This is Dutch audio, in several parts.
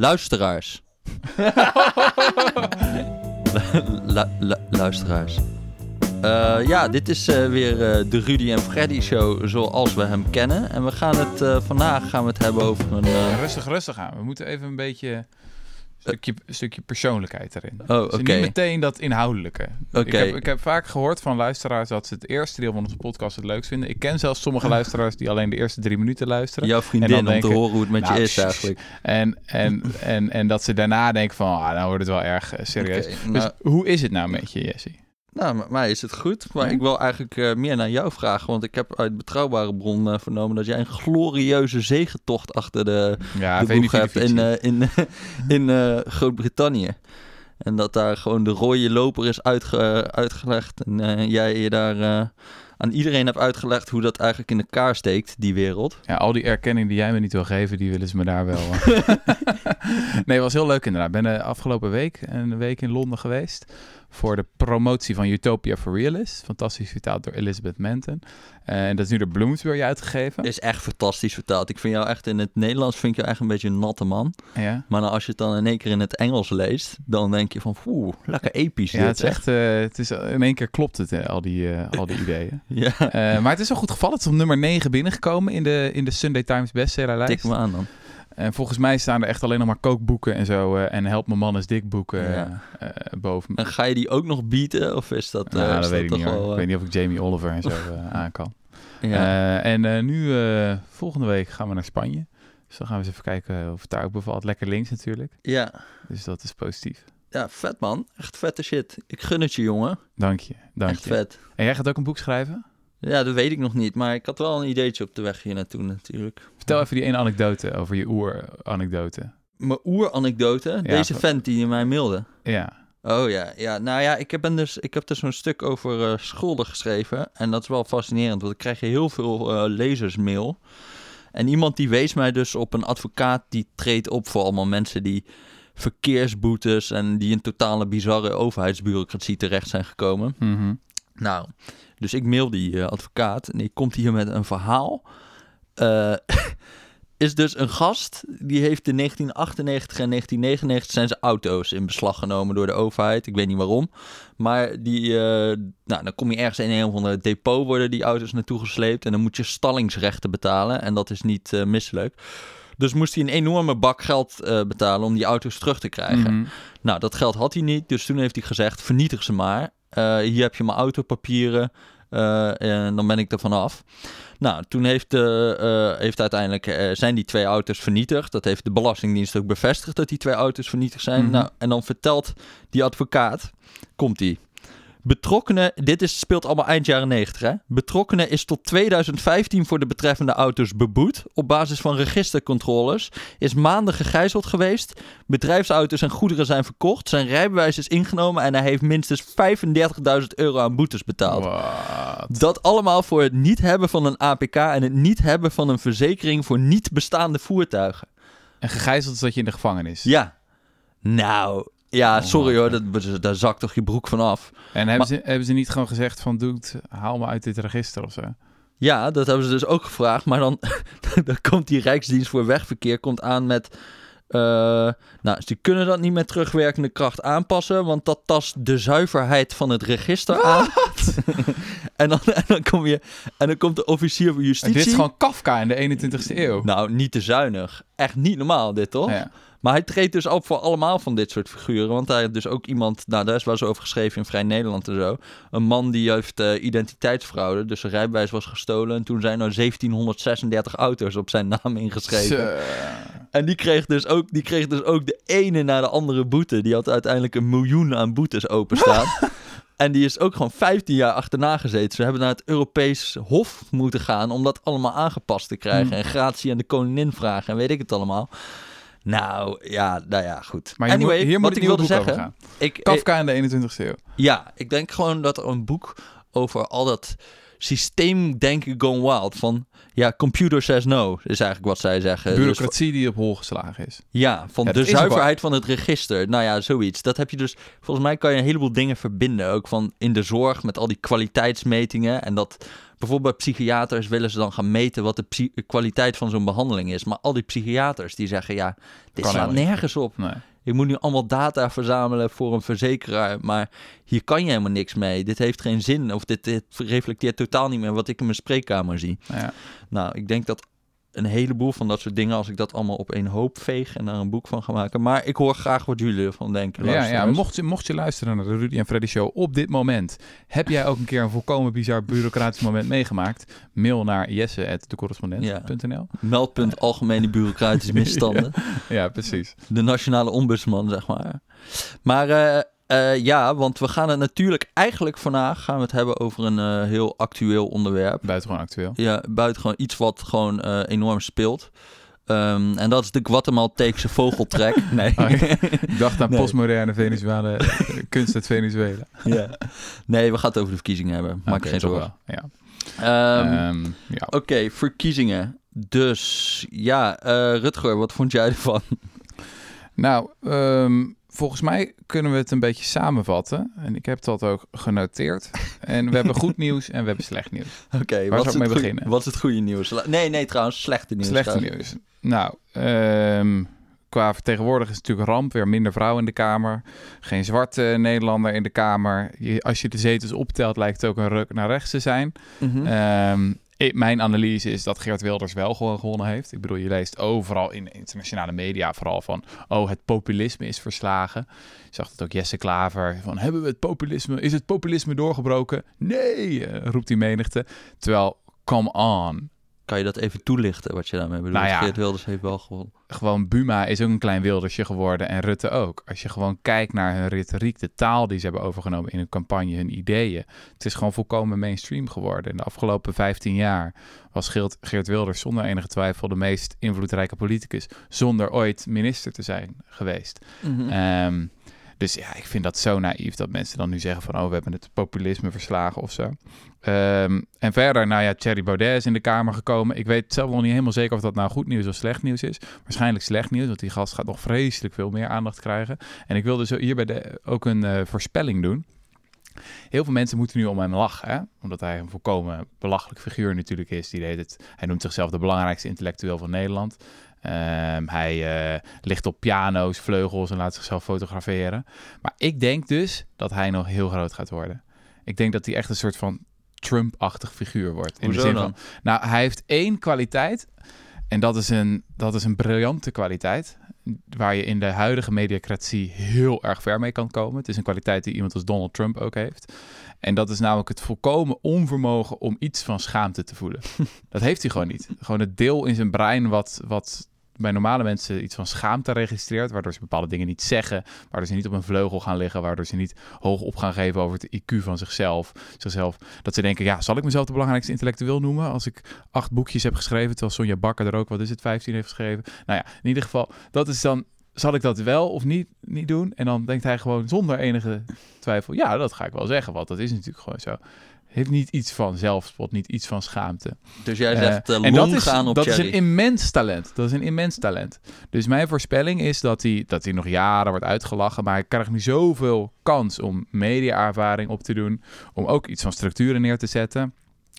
Luisteraars. Lu- lu- luisteraars. Eh, ja, dit is eh, weer eh, de Rudy en Freddy show zoals we hem kennen. En we gaan het vandaag gaan we het hebben over een. Rustig, rustig aan. We moeten even een beetje... Stukje, stukje persoonlijkheid erin. Oh, niet meteen dat inhoudelijke. Ik, Oké. heb, ik heb vaak gehoord van luisteraars dat ze het eerste deel van onze podcast het leukst vinden. Ik ken zelfs sommige luisteraars die alleen de eerste drie minuten luisteren. Jouw En vriendin dan om te denken, horen hoe het met nou, je is shh, eigenlijk. En, en, en, en dat ze daarna denken van, ah, nou wordt het wel erg eh, serieus. Dus nou, hoe is het nou met je, Jesse? Nou, mij is het goed. Maar Ja? ik wil eigenlijk eh, meer naar jou vragen. Want ik heb uit betrouwbare bron eh, vernomen dat jij een glorieuze zegentocht achter de, Ja, de boeg hebt in, eh, in, in Groot-Brittannië. En dat daar gewoon de rode loper is uitge- uitgelegd. En jij je daar aan iedereen hebt uitgelegd hoe dat eigenlijk in elkaar steekt, die wereld. Ja, al die erkenning die jij me niet wil geven, die willen ze me daar wel. nee, het was heel leuk inderdaad. Ik ben de afgelopen week een week in Londen geweest voor de promotie van Utopia for Realists. Fantastisch vertaald door Elizabeth Menton. En dat is nu door Bloomsbury uitgegeven. Is echt fantastisch vertaald. Ik vind jou echt in het Nederlands vind ik jou echt een beetje een natte man. Ja, Maar nou, als je het dan in één keer in het Engels leest, dan denk je van, oeh, lekker episch ja dit, het is echt, eh, het is, in één keer klopt het, eh, al, die, eh, al die ideeën. Ja, Eh, maar het is wel goed gevallen. Het is op nummer 9 binnengekomen in de, in de Sunday Times bestsellerlijst. tik me aan dan. En volgens mij staan er echt alleen nog maar kookboeken en zo. eh, en Help mijn man is dik boeken Ja. eh, eh, boven. En ga je die ook nog bieden? Of is dat, Nou, is dat weet ik toch niet wel, Ik weet niet of ik Jamie Oliver en zo aan kan. ja. En nu, volgende week gaan we naar Spanje. Dus dan gaan we eens even kijken of het daar ook bevalt. Lekker links natuurlijk. ja. Dus dat is positief. ja, vet man. Echt vette shit. Ik gun het je, jongen. Dank je, dank Echt je. vet. En jij gaat ook een boek schrijven? Ja, dat weet ik nog niet. Maar ik had wel een ideetje op de weg hier naartoe natuurlijk. Vertel even die ene anekdote over je oer-anekdote. Mijn oeranekdote. deze van- vent die je mij mailde. Ja, Oh ja, ja. Nou ja, ik heb, ben dus, ik heb dus zo'n stuk over eh, schulden geschreven. En dat is wel fascinerend, want ik krijg heel veel eh, lezersmail. En iemand die wees mij dus op een advocaat die treedt op voor allemaal mensen die verkeersboetes en die in totale bizarre overheidsbureaucratie terecht zijn gekomen. Mhm. Nou, dus ik mail die eh, advocaat en die komt hier met een verhaal. Eh, is dus een gast, die heeft in 1998 en 1999 zijn zijn auto's in beslag genomen door de overheid. Ik weet niet waarom. Maar die, eh, nou, dan kom je ergens in een of ander depot worden die auto's naartoe gesleept. En dan moet je stallingsrechten betalen. En dat is niet eh, misselijk. Dus moest hij een enorme bak geld betalen om die auto's terug te krijgen. Mhm. Nou, dat geld had hij niet, dus toen heeft hij gezegd: vernietig ze maar. Eh, hier heb je mijn autopapieren eh, en dan ben ik er vanaf. Nou, toen heeft, eh, eh, heeft uiteindelijk zijn die twee auto's vernietigd. Dat heeft de Belastingdienst ook bevestigd dat die twee auto's vernietigd zijn. Mhm. Nou, en dan vertelt die advocaat, komt die. Betrokkenen, dit is, speelt allemaal eind jaren 90 hè. Betrokkenen is tot 2015 voor de betreffende auto's beboet. Op basis van registercontroles. Is maanden gegijzeld geweest. Bedrijfsauto's en goederen zijn verkocht. Zijn rijbewijs is ingenomen en hij heeft minstens 35.000 euro aan boetes betaald. Dat allemaal voor het niet hebben van een APK en het niet hebben van een verzekering voor niet bestaande voertuigen. En gegijzeld is dat je in de gevangenis. Ja. Nou, ja, Oh, sorry hoor, dat, daar zakt toch je broek van af. En hebben, ze, hebben ze niet gewoon gezegd van, doe het, haal me uit dit register of zo? Ja, dat hebben ze dus ook gevraagd. Maar dan, dan komt die Rijksdienst voor Wegverkeer komt aan met... eh, nou, ze kunnen dat niet met terugwerkende kracht aanpassen... want dat tast de zuiverheid van het register aan. en, dan, en, dan kom je, en dan komt de officier van En justitie... dit is gewoon Kafka in de 21ste eeuw. Nou, niet te zuinig. Echt niet normaal dit, toch? Ja. Maar hij treedt dus op voor allemaal van dit soort figuren. Want hij heeft dus ook iemand, nou daar is wel eens over geschreven in Vrij Nederland en zo. Een man die heeft eh, identiteitsfraude, dus zijn rijbewijs was gestolen. En toen zijn er 1736 auto's op zijn naam ingeschreven. Zo. En die kreeg, dus ook, die kreeg dus ook de ene na de andere boete. Die had uiteindelijk een miljoen aan boetes openstaan. en die is ook gewoon 15 jaar achterna gezeten. Ze hebben naar het Europees Hof moeten gaan om dat allemaal aangepast te krijgen. Hmm. En gratie aan de koningin vragen en weet ik het allemaal. Nou, ja, nou ja, goed. Maar hier anyway, moet, hier moet wat ik wilde boek zeggen... over gaan. Ik, Kafka in de 21ste eeuw. ja, ik denk gewoon dat er een boek over al dat systeemdenken gone wild. Van, ja, computer says no, is eigenlijk wat zij zeggen. Dus Bureaucratie die op hol geslagen is. ja, van Ja, de zuiverheid van het register. Nou ja, zoiets. Dat heb je dus... Volgens mij kan je een heleboel dingen verbinden. Ook van in de zorg met al die kwaliteitsmetingen. En dat bijvoorbeeld bij psychiaters willen ze dan gaan meten... wat de kwaliteit van zo'n behandeling is. Maar al die psychiaters die zeggen... ja, dit Kan slaat nergens op. Nee. Ik moet nu allemaal data verzamelen voor een verzekeraar. Maar hier kan je helemaal niks mee. Dit heeft geen zin. Of dit, dit reflecteert totaal niet meer wat ik in mijn spreekkamer zie. Ja. Nou, ik denk dat een heleboel van dat soort dingen, als ik dat allemaal op één hoop veeg en daar een boek van ga maken. Maar ik hoor graag wat jullie ervan denken. Ja, ja mocht, je, mocht je luisteren naar de Rudy en Freddy Show op dit moment, heb jij ook een keer een volkomen bizar bureaucratisch moment meegemaakt? Mail naar jesse.decorrespondent.nl Meldpunt algemene bureaucratische misstanden. Ja, precies. De nationale ombudsman, zeg maar. Maar eh, eh, ja, want we gaan het natuurlijk eigenlijk vandaag gaan we het hebben over een eh, heel actueel onderwerp. Buitengewoon actueel. Ja, buitengewoon iets wat gewoon eh, enorm speelt. Ehm, en dat is de Guatemalteekse vogeltrek. Nee. Oh, Ik dacht aan Nee. postmoderne Venezuela, kunst uit Venezuela. ja. nee, we gaan het over de verkiezingen hebben. Maak je geen zorgen. Ja. Ehm, Ehm, ja. Oké, verkiezingen. Dus ja, Rutger, wat vond jij ervan? Nou, volgens mij kunnen we het een beetje samenvatten. En ik heb dat ook genoteerd. En we hebben goed nieuws en we hebben slecht nieuws. Oké, Waar wat, zou ik mee goeie- beginnen? wat is het goede nieuws? Nee, nee, trouwens, slechte nieuws. Slechte trouwens. nieuws. Nou, ehm, qua vertegenwoordiging is het natuurlijk ramp. Weer minder vrouwen in de Kamer. Geen zwarte Nederlander in de Kamer. Je, als je de zetels optelt, lijkt het ook een ruk naar rechts te zijn. Ehm, mijn analyse is dat Geert Wilders wel gewoon gewonnen heeft. Ik bedoel, je leest overal in internationale media vooral van... oh, het populisme is verslagen. Je zag het ook Jesse Klaver van... hebben we het populisme... is het populisme doorgebroken? Nee, eh, roept die menigte. Terwijl, come on. Kan je dat even toelichten, wat je daarmee bedoelt? Nou ja. Geert Wilders heeft wel gewonnen. Gewoon Buma is ook een klein wildersje geworden en Rutte ook. Als je gewoon kijkt naar hun retoriek, de taal die ze hebben overgenomen in hun campagne, hun ideeën. Het is gewoon volkomen mainstream geworden. In de afgelopen 15 jaar was Geert, Geert Wilders zonder enige twijfel de meest invloedrijke politicus. Zonder ooit minister te zijn geweest. Mhm. Ehm, dus ja, ik vind dat zo naïef dat mensen dan nu zeggen van... oh, we hebben het populisme verslagen of zo. Ehm, en verder, nou ja, Thierry Baudet is in de Kamer gekomen. Ik weet zelf nog niet helemaal zeker of dat nou goed nieuws of slecht nieuws is. Waarschijnlijk slecht nieuws, want die gast gaat nog vreselijk veel meer aandacht krijgen. En ik wilde zo hierbij de, ook een eh, voorspelling doen. Heel veel mensen moeten nu om hem lachen, hè? omdat hij een volkomen belachelijk figuur natuurlijk is. Die deed het, hij noemt zichzelf de belangrijkste intellectueel van Nederland. Ehm, hij eh, ligt op piano's, vleugels en laat zichzelf fotograferen. Maar ik denk dus dat hij nog heel groot gaat worden. Ik denk dat hij echt een soort van Trump-achtig figuur wordt. In Hoezo de zin dan? van, nou, hij heeft één kwaliteit. En dat is een, dat is een briljante kwaliteit. Waar je in de huidige mediacratie heel erg ver mee kan komen. Het is een kwaliteit die iemand als Donald Trump ook heeft. En dat is namelijk het volkomen onvermogen om iets van schaamte te voelen. dat heeft hij gewoon niet. Gewoon het deel in zijn brein wat, wat bij normale mensen iets van schaamte registreert. Waardoor ze bepaalde dingen niet zeggen. Waardoor ze niet op een vleugel gaan liggen. Waardoor ze niet hoog op gaan geven over het IQ van zichzelf. zichzelf. Dat ze denken, ja, zal ik mezelf de belangrijkste intellectueel noemen? Als ik acht boekjes heb geschreven. Terwijl Sonja Bakker er ook, wat is het, 15 heeft geschreven. Nou ja, in ieder geval, dat is dan... Zal ik dat wel of niet, niet doen? En dan denkt hij gewoon zonder enige twijfel... Ja, dat ga ik wel zeggen, want dat is natuurlijk gewoon zo. Heeft niet iets van zelfspot, niet iets van schaamte. Dus jij Eh, zegt uh, en dat is, gaan op dat is een immens talent. Dat is een immens talent. Dus mijn voorspelling is dat hij, dat hij nog jaren wordt uitgelachen. Maar hij krijgt nu zoveel kans om media-ervaring op te doen. Om ook iets van structuren neer te zetten.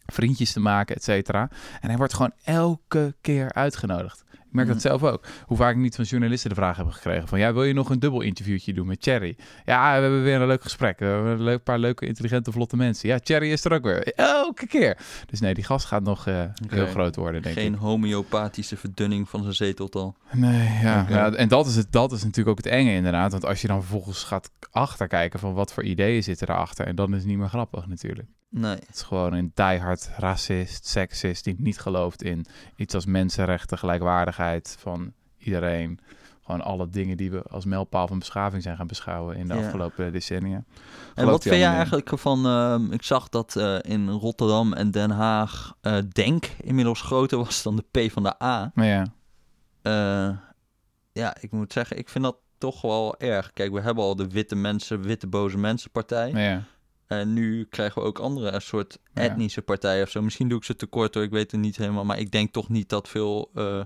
Vriendjes te maken, et cetera. En hij wordt gewoon elke keer uitgenodigd. Ik merk dat zelf ook. Hoe vaak ik niet van journalisten de vraag heb gekregen van... ja, wil je nog een dubbel interviewtje doen met Thierry? Ja, we hebben weer een leuk gesprek. We hebben een leuk, paar leuke, intelligente, vlotte mensen. Ja, Thierry is er ook weer. Elke keer. Dus nee, die gast gaat nog eh, heel groot worden, denk Geen ik. homeopathische verdunning van zijn zeteltal. Nee, ja. Ja. En dat is, het, dat is natuurlijk ook het enge inderdaad. Want als je dan vervolgens gaat achterkijken van wat voor ideeën zitten erachter... en dan is het niet meer grappig natuurlijk. Nee. Het is gewoon een diehard racist, seksist... die niet gelooft in iets als mensenrechten, gelijkwaardigheid van iedereen. Gewoon alle dingen die we als mijlpaal van beschaving zijn gaan beschouwen... in de Ja. afgelopen decennia. En wat vind jij eigenlijk van... ehm, ik zag dat eh, in Rotterdam en Den Haag eh, Denk inmiddels groter was dan de P van de A. Ja, Eh, ja, ik moet zeggen, ik vind dat toch wel erg. Kijk, we hebben al de witte mensen, witte boze mensenpartij. maar ja. En nu krijgen we ook andere een soort Ja. etnische partijen of zo. Misschien doe ik ze tekort hoor, ik weet het niet helemaal. Maar ik denk toch niet dat veel eh,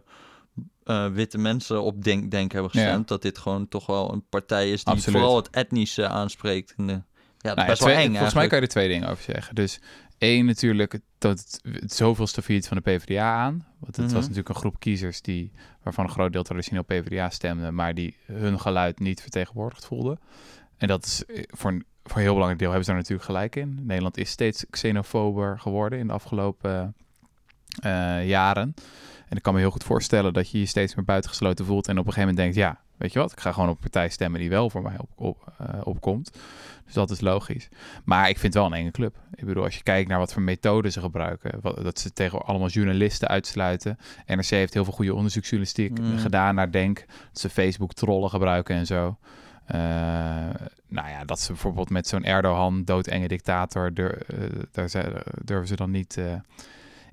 eh, witte mensen op denk, denk hebben Ja. gestemd. Dat dit gewoon toch wel een partij is die Absoluut. vooral het etnische aanspreekt. En, ja, dat is Nou ja, best wel eng Volgens mij kan je er twee dingen over zeggen. Dus één natuurlijk dat het, het zoveelste failliet van de PvdA aan. Want het Mhm. was natuurlijk een groep kiezers die, waarvan een groot deel traditioneel PvdA stemde, maar die hun geluid niet vertegenwoordigd voelden. En dat is eh, voor een, voor een heel belangrijk deel hebben ze daar natuurlijk gelijk in. Nederland is steeds xenofober geworden in de afgelopen eh, jaren. En ik kan me heel goed voorstellen dat je je steeds meer buitengesloten voelt en op een gegeven moment denkt, ja, weet je wat, ik ga gewoon op een partij stemmen die wel voor mij op, op, eh, opkomt. Dus dat is logisch. Maar ik vind het wel een enge club. Ik bedoel, als je kijkt naar wat voor methoden ze gebruiken, wat, dat ze tegen allemaal journalisten uitsluiten. NRC heeft heel veel goede onderzoeksjournalistiek Mm. gedaan naar Denk. Dat ze Facebook trollen gebruiken en zo. Eh, nou ja, dat ze bijvoorbeeld met zo'n Erdogan, doodenge dictator, dur- eh, daar durven ze dan niet eh,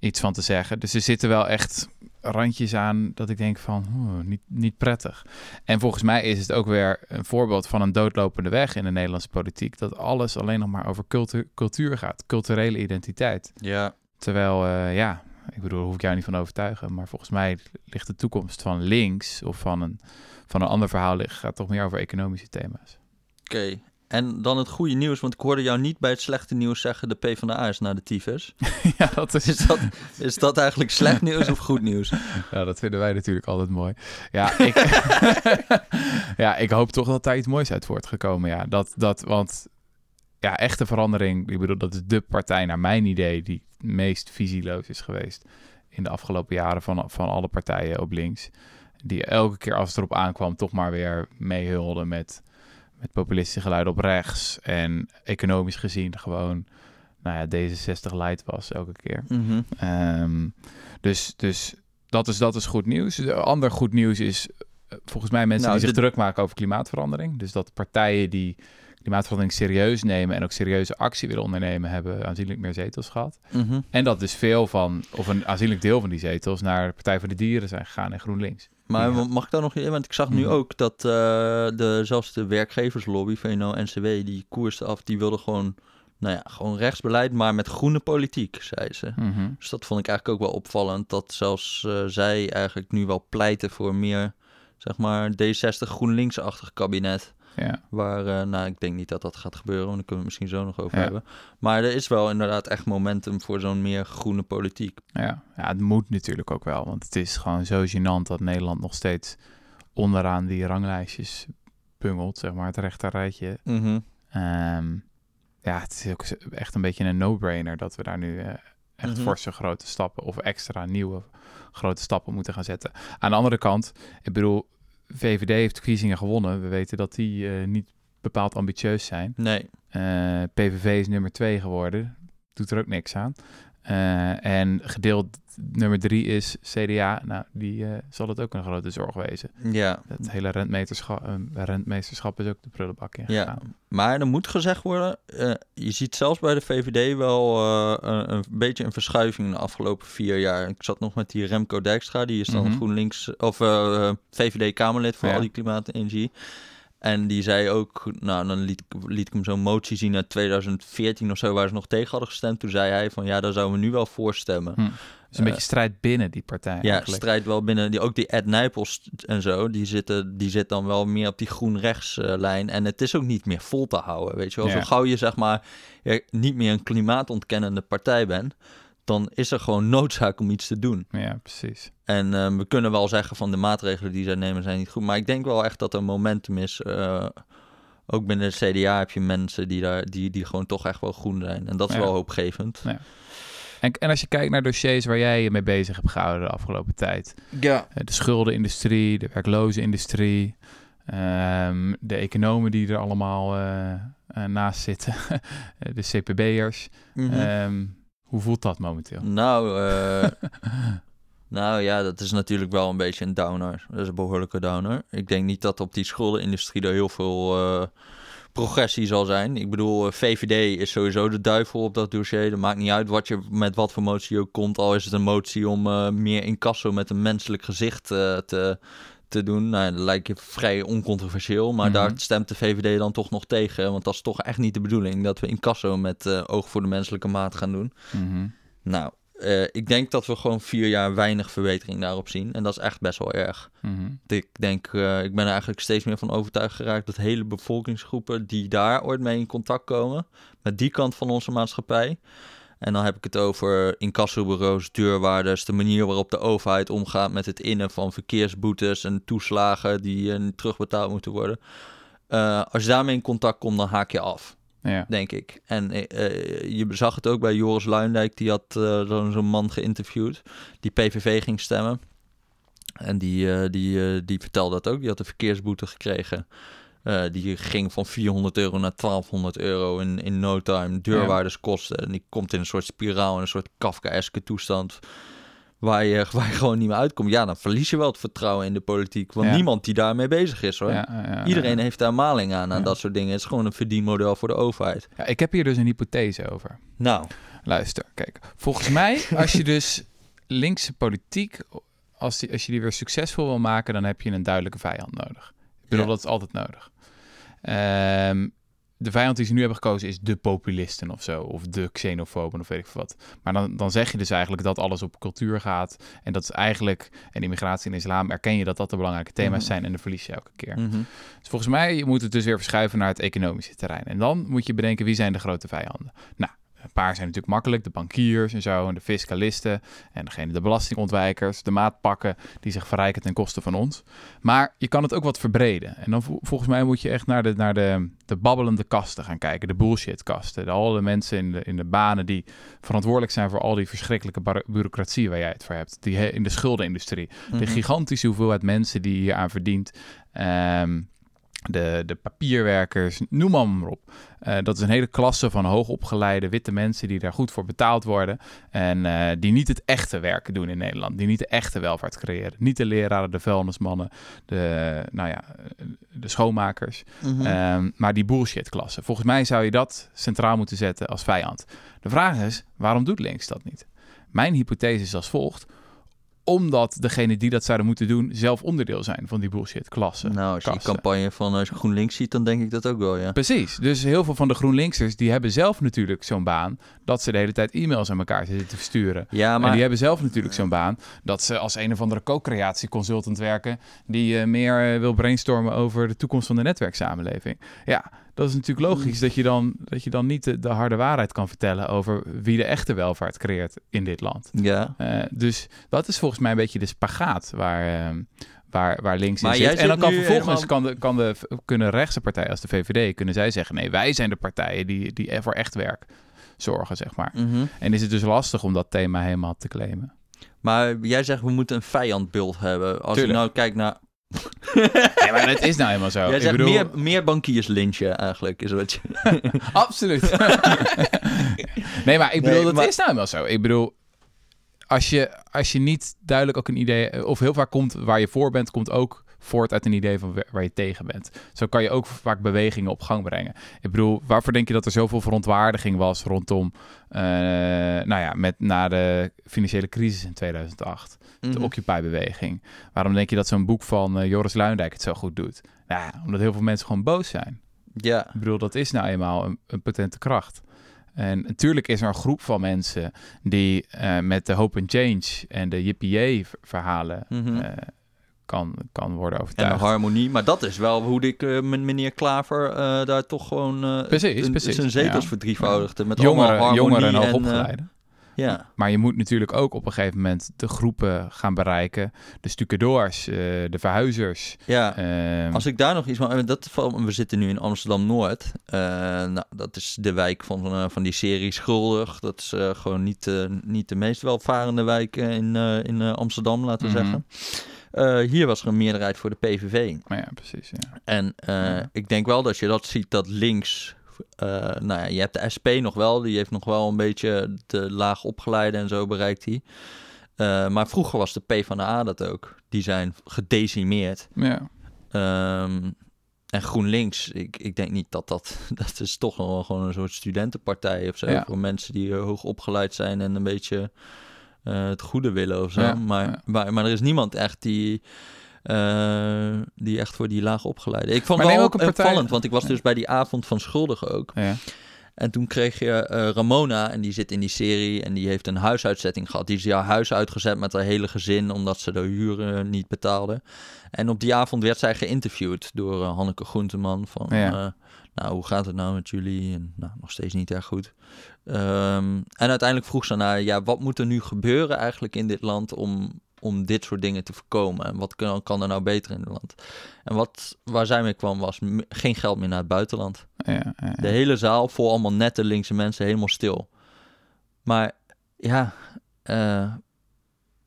iets van te zeggen. Dus er zitten wel echt randjes aan dat ik denk van, oeh, niet, niet prettig. En volgens mij is het ook weer een voorbeeld van een doodlopende weg in de Nederlandse politiek. Dat alles alleen nog maar over cultuur, cultuur gaat, culturele identiteit. Ja, Terwijl, ja, ik bedoel, daar hoef ik jou niet van overtuigen. Maar volgens mij ligt de toekomst van links of van een, van een ander verhaal ligt, gaat toch meer over economische thema's. oké. En dan het goede nieuws, want ik hoorde jou niet bij het slechte nieuws zeggen... de PvdA is naar de tyfus. ja, dat is, Is dat, is dat eigenlijk slecht nieuws of goed nieuws? ja, dat vinden wij natuurlijk altijd mooi. Ja, ik, ja, ik hoop toch dat daar iets moois uit voortgekomen. Ja, dat, dat, want ja, echte verandering, ik bedoel, dat is de partij naar mijn idee die het meest visieloos is geweest in de afgelopen jaren van, van alle partijen op links. Die elke keer als het erop aankwam toch maar weer meehulden met, met populistische geluiden op rechts. En economisch gezien gewoon, nou ja, D66 light was elke keer. Mhm. Ehm, dus dus dat, is, dat is goed nieuws. De ander goed nieuws is eh, volgens mij mensen Nou, die zich druk maken over klimaatverandering. Dus dat partijen die klimaatverandering serieus nemen en ook serieuze actie willen ondernemen, hebben aanzienlijk meer zetels gehad. Mhm. En dat dus veel van, of een aanzienlijk deel van die zetels, naar de Partij voor de Dieren zijn gegaan en GroenLinks. Maar Ja. mag ik daar nog in? Want ik zag nu Mhm. ook dat eh, de, zelfs de werkgeverslobby, VNO-NCW, die koerste af. Die wilde gewoon, nou ja, gewoon rechtsbeleid, maar met groene politiek, zei ze. Mhm. Dus dat vond ik eigenlijk ook wel opvallend. Dat zelfs eh, zij eigenlijk nu wel pleiten voor meer, zeg maar, D60 GroenLinks-achtig kabinet. Ja. Waar, eh, nou, ik denk niet dat dat gaat gebeuren, want daar kunnen we het misschien zo nog over Ja. hebben. Maar er is wel inderdaad echt momentum voor zo'n meer groene politiek. Ja. ja, het moet natuurlijk ook wel. Want het is gewoon zo gênant dat Nederland nog steeds onderaan die ranglijstjes bungelt, zeg maar, het rechterrijtje. Ehm, ja, het is ook echt een beetje een no-brainer dat we daar nu eh, echt Mhm. forse grote stappen of extra nieuwe grote stappen moeten gaan zetten. Aan de andere kant, ik bedoel, VVD heeft verkiezingen gewonnen. We weten dat die eh, niet bepaald ambitieus zijn. Nee. Eh, PVV is nummer twee geworden. Doet er ook niks aan. Eh, en gedeeld nummer drie is CDA. Nou, die eh, zal het ook een grote zorg wezen. Ja, Het hele rentmeesterschap, rentmeesterschap is ook de prullenbak in Ja. Maar er moet gezegd worden, eh, je ziet zelfs bij de VVD wel een, een beetje een verschuiving in de afgelopen vier jaar. Ik zat nog met die Remco Dijkstra, die is dan Mhm. GroenLinks of VVD-Kamerlid voor Ja. al die klimaat en energie. En die zei ook, nou dan liet, ik- liet ik hem zo'n motie zien uit 2014 of zo, waar ze nog tegen hadden gestemd. Toen zei hij van ja, daar zouden we nu wel voor stemmen. Hm. Dus een Eh, beetje strijd binnen die partij Ja, eigenlijk. strijd wel binnen. Die, ook die Ed Nijpels en zo, die, zitten, die zit dan wel meer op die groen-rechts lijn. En het is ook niet meer vol te houden, weet je wel. Ja. Zo gauw je zeg maar ja, niet meer een klimaatontkennende partij bent, dan is er gewoon noodzaak om iets te doen. Ja, precies. En eh, we kunnen wel zeggen van de maatregelen die zij nemen zijn niet goed. Maar ik denk wel echt dat er momentum is. eh, ook binnen de CDA heb je mensen die, daar, die, die gewoon toch echt wel groen zijn. En dat is Ja. wel hoopgevend. En, en als je kijkt naar dossiers waar jij je mee bezig hebt gehouden de afgelopen tijd. Ja. eh, De schuldenindustrie, de werklozenindustrie, ehm, de economen die er allemaal eh, eh, naast zitten, de CPB'ers. Mhm. Ehm, hoe voelt dat momenteel? Nou, eh, nou ja, dat is natuurlijk wel een beetje een downer. Dat is een behoorlijke downer. Ik denk niet dat op die schuldenindustrie er heel veel eh, progressie zal zijn. Ik bedoel, eh, VVD is sowieso de duivel op dat dossier. Dat maakt niet uit wat je, met wat voor motie ook komt. Al is het een motie om meer incasso met een menselijk gezicht te, te doen. Nou, dat lijkt je vrij oncontroversieel, maar Mhm. daar stemt de VVD dan toch nog tegen. Want dat is toch echt niet de bedoeling dat we in Casso met eh, oog voor de menselijke maat gaan doen. Mhm. Nou, eh, ik denk dat we gewoon vier jaar weinig verbetering daarop zien. En dat is echt best wel erg. Mhm. Ik denk, eh, ik ben er eigenlijk steeds meer van overtuigd geraakt dat hele bevolkingsgroepen die daar ooit mee in contact komen, met die kant van onze maatschappij. En dan heb ik het over incassobureaus, deurwaarders, de manier waarop de overheid omgaat met het innen van verkeersboetes en toeslagen die eh, terugbetaald moeten worden. Eh, als je daarmee in contact komt, dan haak je af Ja. denk ik. En eh, je zag het ook bij Joris Luindijk, die had zo'n man geïnterviewd, die PVV ging stemmen. En die, die, die vertelde dat ook, die had een verkeersboete gekregen. Eh, die ging van 400 euro naar 1200 euro in, in no time. Deurwaarderskosten. En die komt in een soort spiraal, in een soort Kafkaeske toestand. Waar je, waar je gewoon niet meer uitkomt. Ja, dan verlies je wel het vertrouwen in de politiek. Want Ja. niemand die daarmee bezig is hoor. Ja, ja, ja, Iedereen heeft daar maling aan, aan dat soort dingen. Het is gewoon een verdienmodel voor de overheid. Ja, ik heb hier dus een hypothese over. Nou, Luister, kijk. Volgens mij, als je dus linkse politiek, als, die, als je die weer succesvol wil maken, dan heb je een duidelijke vijand nodig. Ik bedoel, Ja. dat is altijd nodig. Ehm, de vijand die ze nu hebben gekozen is de populisten of zo, of de xenofoben of weet ik veel wat. Maar dan, dan zeg je dus eigenlijk dat alles op cultuur gaat. En dat is eigenlijk, en immigratie en islam, erken je dat dat de belangrijke thema's Mhm. zijn en dan verlies je elke keer. mhm. Dus volgens mij moet het dus weer verschuiven naar het economische terrein. En dan moet je bedenken wie zijn de grote vijanden. Nou, een paar zijn natuurlijk makkelijk. De bankiers en zo, en de fiscalisten. En degene, de belastingontwijkers, de maatpakken die zich verrijken ten koste van ons. Maar je kan het ook wat verbreden. En dan vo- volgens mij moet je echt naar de, naar de, de babbelende kasten gaan kijken. De bullshitkasten. De, alle mensen in de, in de banen die verantwoordelijk zijn voor al die verschrikkelijke bureaucratie waar jij het voor hebt. Die in de schuldenindustrie de Mhm. gigantische hoeveelheid mensen die hier aan verdient. Ehm, de, de papierwerkers, noem maar, op. Eh, dat is een hele klasse van hoogopgeleide witte mensen die daar goed voor betaald worden. En eh, die niet het echte werk doen in Nederland. Die niet de echte welvaart creëren. Niet de leraren, de vuilnismannen, de, nou ja, de schoonmakers. Mhm. Ehm, maar die bullshit-klasse. Volgens mij zou je dat centraal moeten zetten als vijand. De vraag is, waarom doet links dat niet? Mijn hypothese is als volgt. Omdat degenen die dat zouden moeten doen zelf onderdeel zijn van die bullshit-klasse. nou, als je die kassen. campagne van uh, GroenLinks ziet, dan denk ik dat ook wel, ja. Precies. Dus heel veel van de GroenLinksers die hebben zelf natuurlijk zo'n baan dat ze de hele tijd e-mails aan elkaar zitten te versturen. Ja, En maar die hebben zelf natuurlijk zo'n baan dat ze als een of andere co-creatieconsultant werken die eh, meer eh, wil brainstormen over de toekomst van de netwerksamenleving. Ja, dat is natuurlijk logisch dat je dan, dat je dan niet de, de harde waarheid kan vertellen over wie de echte welvaart creëert in dit land. ja. Eh, dus dat is volgens mij een beetje de spagaat waar, eh, waar, waar links Maar in zit. En dan kan vervolgens helemaal- kan de, kan de, kunnen rechtse partijen als de VVD, kunnen zij zeggen, nee, wij zijn de partijen die, die voor echt werk zorgen, zeg maar. Mhm. En is het dus lastig om dat thema helemaal te claimen. Maar jij zegt, we moeten een vijandbeeld hebben. Als Tuurlijk. ik nou kijk naar... Nee, maar het is nou helemaal zo. jij Ik zegt bedoel, meer, meer bankiers lynchen eigenlijk, is wat je... Absoluut. nee, maar ik bedoel, Nee, dat maar- is nou helemaal zo. Ik bedoel, als je, als je niet duidelijk ook een idee... Of heel vaak komt waar je voor bent, komt ook voort uit een idee van waar- je tegen bent. Zo kan je ook vaak bewegingen op gang brengen. Ik bedoel, waarvoor denk je dat er zoveel verontwaardiging was rondom... eh, nou ja, met, na de financiële crisis in 2008 de Mhm. Occupy-beweging. Waarom denk je dat zo'n boek van eh, Joris Luindijk het zo goed doet? Nou, omdat heel veel mensen gewoon boos zijn. Ja, Ik bedoel, dat is nou eenmaal een, een potente kracht. En natuurlijk is er een groep van mensen die eh, met de Hope and Change en de JPA-verhalen Mhm. eh, kan, kan worden en overtuigd. de harmonie. Maar dat is wel hoe ik met meneer Klaver daar toch gewoon... Precies, een- precies, Zijn zetels ja. verdrievoudigde. Met jongeren, allemaal harmonie jongeren en en, hoogopgeleiden. Ja. Maar je moet natuurlijk ook op een gegeven moment de groepen gaan bereiken. De stucadoors, eh, de verhuizers. ja. ehm, Als ik daar nog iets van... Dat, we zitten nu in Amsterdam-Noord. Eh, nou, dat is de wijk van, eh, van die serie Schuldig. Dat is gewoon niet, niet de meest welvarende wijk in, in Amsterdam, laten we Mhm. zeggen. Hier was er een meerderheid voor de PVV. maar ja, precies. Ja. En Ja. ik denk wel dat je dat ziet, dat links... eh, nou ja, je hebt de SP nog wel. Die heeft nog wel een beetje de laag opgeleide en zo bereikt hij. Eh, maar vroeger was de PvdA dat ook. Die zijn gedecimeerd. ja. Ehm, en GroenLinks, ik, ik denk niet dat dat... Dat is toch nog wel gewoon een soort studentenpartij of zo. Ja. Voor mensen die eh, hoog opgeleid zijn en een beetje het goede willen of zo. Ja, maar, ja. Maar, maar er is niemand echt die... eh, die echt voor die laag opgeleide. Ik vond het wel ook een partij- opvallend, want ik was dus bij die avond van Schuldigen ook. Ja. En toen kreeg je eh, Ramona, en die zit in die serie en die heeft een huisuitzetting gehad. Die is haar huis uitgezet met haar hele gezin, omdat ze de huren niet betaalde. En op die avond werd zij geïnterviewd door eh, Hanneke Groenteman van... Ja. nou, hoe gaat het nou met jullie? En nou, nog steeds niet erg goed. Ehm, en uiteindelijk vroeg ze naar, ja, wat moet er nu gebeuren eigenlijk in dit land om, om dit soort dingen te voorkomen? En wat kan, kan er nou beter in het land? En wat, waar zij mee kwam was geen geld meer naar het buitenland. Ja, ja, ja. De hele zaal vol allemaal nette linkse mensen, helemaal stil. Maar ja... eh,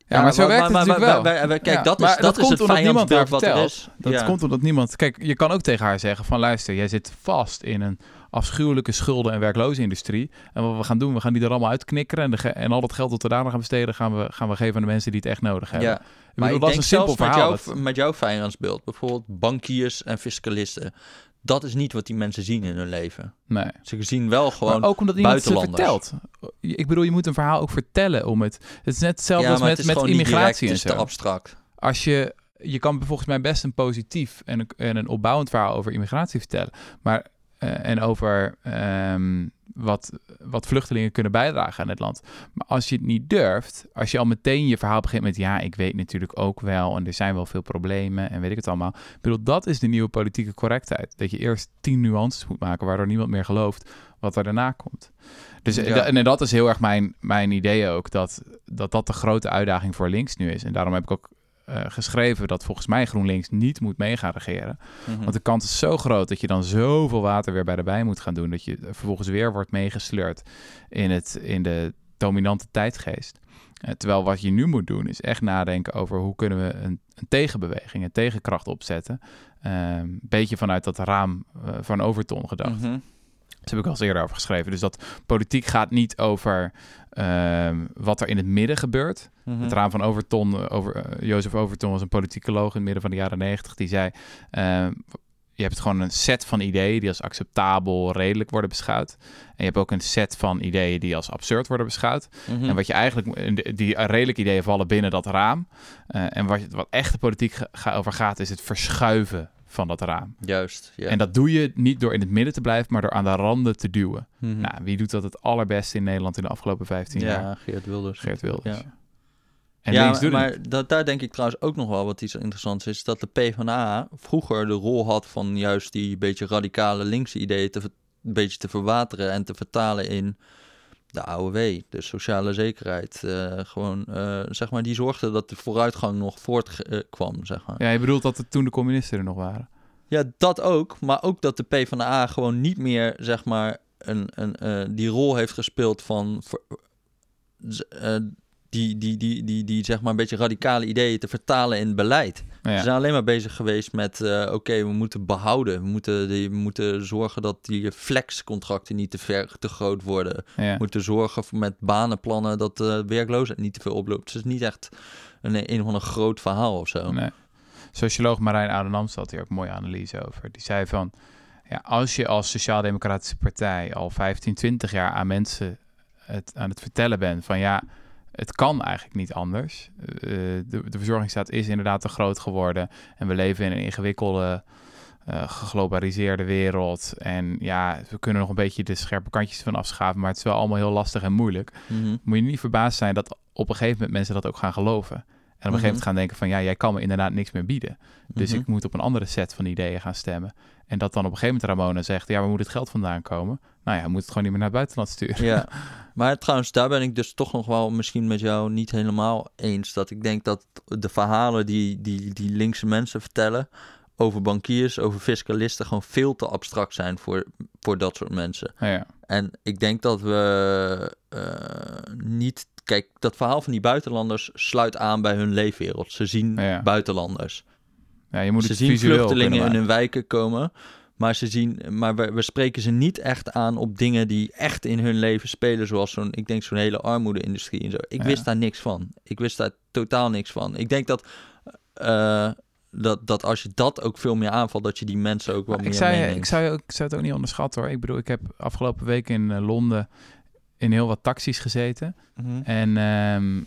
Ja, maar zo werkt het natuurlijk wel. kijk, dat is, dat komt het omdat niemand er vertelt. is. Dat komt omdat niemand... Kijk, je kan ook tegen haar zeggen van... luister, jij zit vast in een afschuwelijke schulden- en werklozenindustrie. En wat we gaan doen, we gaan die er allemaal uitknikkeren. En, de en al dat geld dat we daarna gaan besteden... Gaan we, gaan we geven aan de mensen die het echt nodig hebben. Ja, Ik maar bedoel, ik dat is denk een simpel met, verhaal. jouw, Dat- met jouw vijandsbeeld, bijvoorbeeld bankiers en fiscalisten. Dat is niet wat die mensen zien in hun leven. nee. Ze zien wel gewoon... maar ook omdat iemand het ze vertelt. Ik bedoel, je moet een verhaal ook vertellen om het... Het is net hetzelfde ja, als met, het is met immigratie direct, en het is zo. te abstract. als je, je kan volgens mij best een positief en een, en een opbouwend verhaal over immigratie vertellen. Maar, en over ehm, wat, wat vluchtelingen kunnen bijdragen aan het land. Maar als je het niet durft, als je al meteen je verhaal begint met ja, ik weet natuurlijk ook wel en er zijn wel veel problemen en weet ik het allemaal. Ik bedoel, dat is de nieuwe politieke correctheid. Dat je eerst tien nuances moet maken waardoor niemand meer gelooft wat er daarna komt. Dus Ja. en, en dat is heel erg mijn, mijn idee ook, dat, dat dat de grote uitdaging voor links nu is. En daarom heb ik ook eh, geschreven dat volgens mij GroenLinks niet moet mee gaan regeren. Mhm. Want de kans is zo groot dat je dan zoveel water weer bij de bij moet gaan doen. Dat je vervolgens weer wordt meegesleurd in, het, in de dominante tijdgeest. Eh, terwijl wat je nu moet doen is echt nadenken over hoe kunnen we een, een tegenbeweging, een tegenkracht opzetten. Een beetje vanuit dat raam eh, van Overton gedacht. Mhm. Daar heb ik al eens eerder over geschreven. Dus dat politiek gaat niet over ehm, wat er in het midden gebeurt. Mhm. Het raam van Overton, eh, over, eh, Jozef Overton was een politicoloog in het midden van de jaren negentig. Die zei, ehm, je hebt gewoon een set van ideeën die als acceptabel, redelijk worden beschouwd. En je hebt ook een set van ideeën die als absurd worden beschouwd. Mhm. En wat je eigenlijk, de- die redelijke ideeën vallen binnen dat raam. Eh, en wat, wat echte politiek ga- ga- over gaat, is het verschuiven van dat raam. Juist, ja. En dat doe je niet door in het midden te blijven, maar door aan de randen te duwen. Mhm. Nou, wie doet dat het allerbeste in Nederland in de afgelopen 15 jaar? ja, Geert Wilders. Geert Wilders. Ja. En ja, links doet het maar dat, daar denk ik trouwens ook nog wel wat iets interessants is. Dat de PvdA vroeger de rol had van juist die beetje radicale linkse ideeën te, een beetje te verwateren en te vertalen in de AOW, de sociale zekerheid. Eh, gewoon, eh, zeg maar, die zorgde dat de vooruitgang nog voortkwam, zeg maar. Ja, je bedoelt dat het toen de communisten er nog waren. Ja, dat ook. Maar ook dat de PvdA gewoon niet meer, zeg maar, een, een, eh, die rol heeft gespeeld van... ver- eh, die, die, die, die, die, zeg maar, een beetje radicale ideeën te vertalen in beleid. Ze zijn alleen maar bezig geweest met... eh, oké, we moeten behouden. We moeten, die, we moeten zorgen dat die flexcontracten niet te, ver, te groot worden. ja. We moeten zorgen voor- met banenplannen dat de werkloosheid niet te veel oploopt. Dus het is niet echt een, een of groot verhaal of zo. Nee. Socioloog Marijn Oudenamst had hier ook een mooie analyse over. Die zei van, ja, als je als Sociaal-Democratische Partij al 15, 20 jaar aan mensen het, aan het vertellen bent van ja, het kan eigenlijk niet anders. Eh, de, de verzorgingsstaat is inderdaad te groot geworden en we leven in een ingewikkelde, eh, geglobaliseerde wereld. En ja, we kunnen nog een beetje de scherpe kantjes van afschaven, maar het is wel allemaal heel lastig en moeilijk. Mhm. Moet je niet verbaasd zijn dat op een gegeven moment mensen dat ook gaan geloven. Op een gegeven moment gaan denken van ja, jij kan me inderdaad niks meer bieden. Dus Mhm. ik moet op een andere set van ideeën gaan stemmen. En dat dan op een gegeven moment Ramona zegt, ja, waar moet het geld vandaan komen? Nou ja, moet het gewoon niet meer naar het buitenland sturen. Ja, maar trouwens, daar ben ik dus toch nog wel misschien met jou niet helemaal eens. Dat ik denk dat de verhalen die, die, die linkse mensen vertellen over bankiers, over fiscalisten, gewoon veel te abstract zijn voor, voor dat soort mensen. Ja, En ik denk dat we eh, niet. Kijk, dat verhaal van die buitenlanders sluit aan bij hun leefwereld. Ze zien Ja. buitenlanders. ja, je moet ze het zien vluchtelingen in hun wijken komen. Maar, ze zien, maar we, we spreken ze niet echt aan op dingen die echt in hun leven spelen. Zoals zo'n, ik denk zo'n hele armoede-industrie en zo. Ik Ja. wist daar niks van. Ik wist daar totaal niks van. Ik denk dat, eh, dat, dat als je dat ook veel meer aanvalt, dat je die mensen ook wat Maar meer ik, zou, je- ik, zou, ik zou het ook niet onderschatten hoor. Ik bedoel, ik heb afgelopen week in eh, Londen in heel wat taxis gezeten. Mhm. En ehm,